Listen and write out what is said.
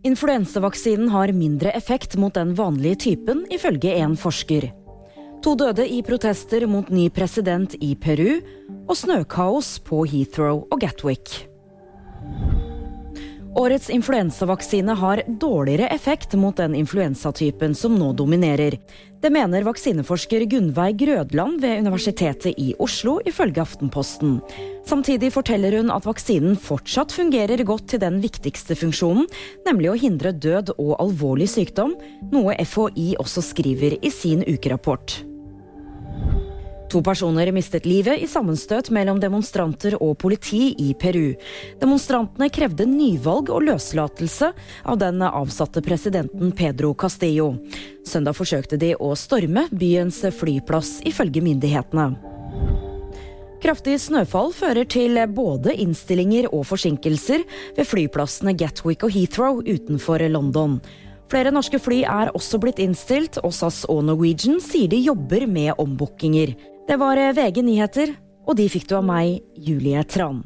Influensavaksinen har mindre effekt mot den vanlige typen, ifølge en forsker. To døde i protester mot ny president i Peru, og snøkaos på Heathrow og Gatwick. Årets influensavaksine har dårligere effekt mot den influensatypen som nå dominerer. Det mener vaksineforsker Gunnveig Grødland ved Universitetet i Oslo, ifølge Aftenposten. Samtidig forteller hun at vaksinen fortsatt fungerer godt til den viktigste funksjonen, nemlig å hindre død og alvorlig sykdom, noe FHI også skriver i sin ukerapport. To personer mistet livet i sammenstøt mellom demonstranter og politi i Peru. Demonstrantene krevde nyvalg og løslatelse av den avsatte presidenten Pedro Castillo. Søndag forsøkte de å storme byens flyplass, ifølge myndighetene. Kraftig snøfall fører til både innstillinger og forsinkelser ved flyplassene Gatwick og Heathrow utenfor London. Flere norske fly er også blitt innstilt, og SAS og Norwegian sier de jobber med ombookinger. Det var VG nyheter, og de fikk du av meg, Julie Tran.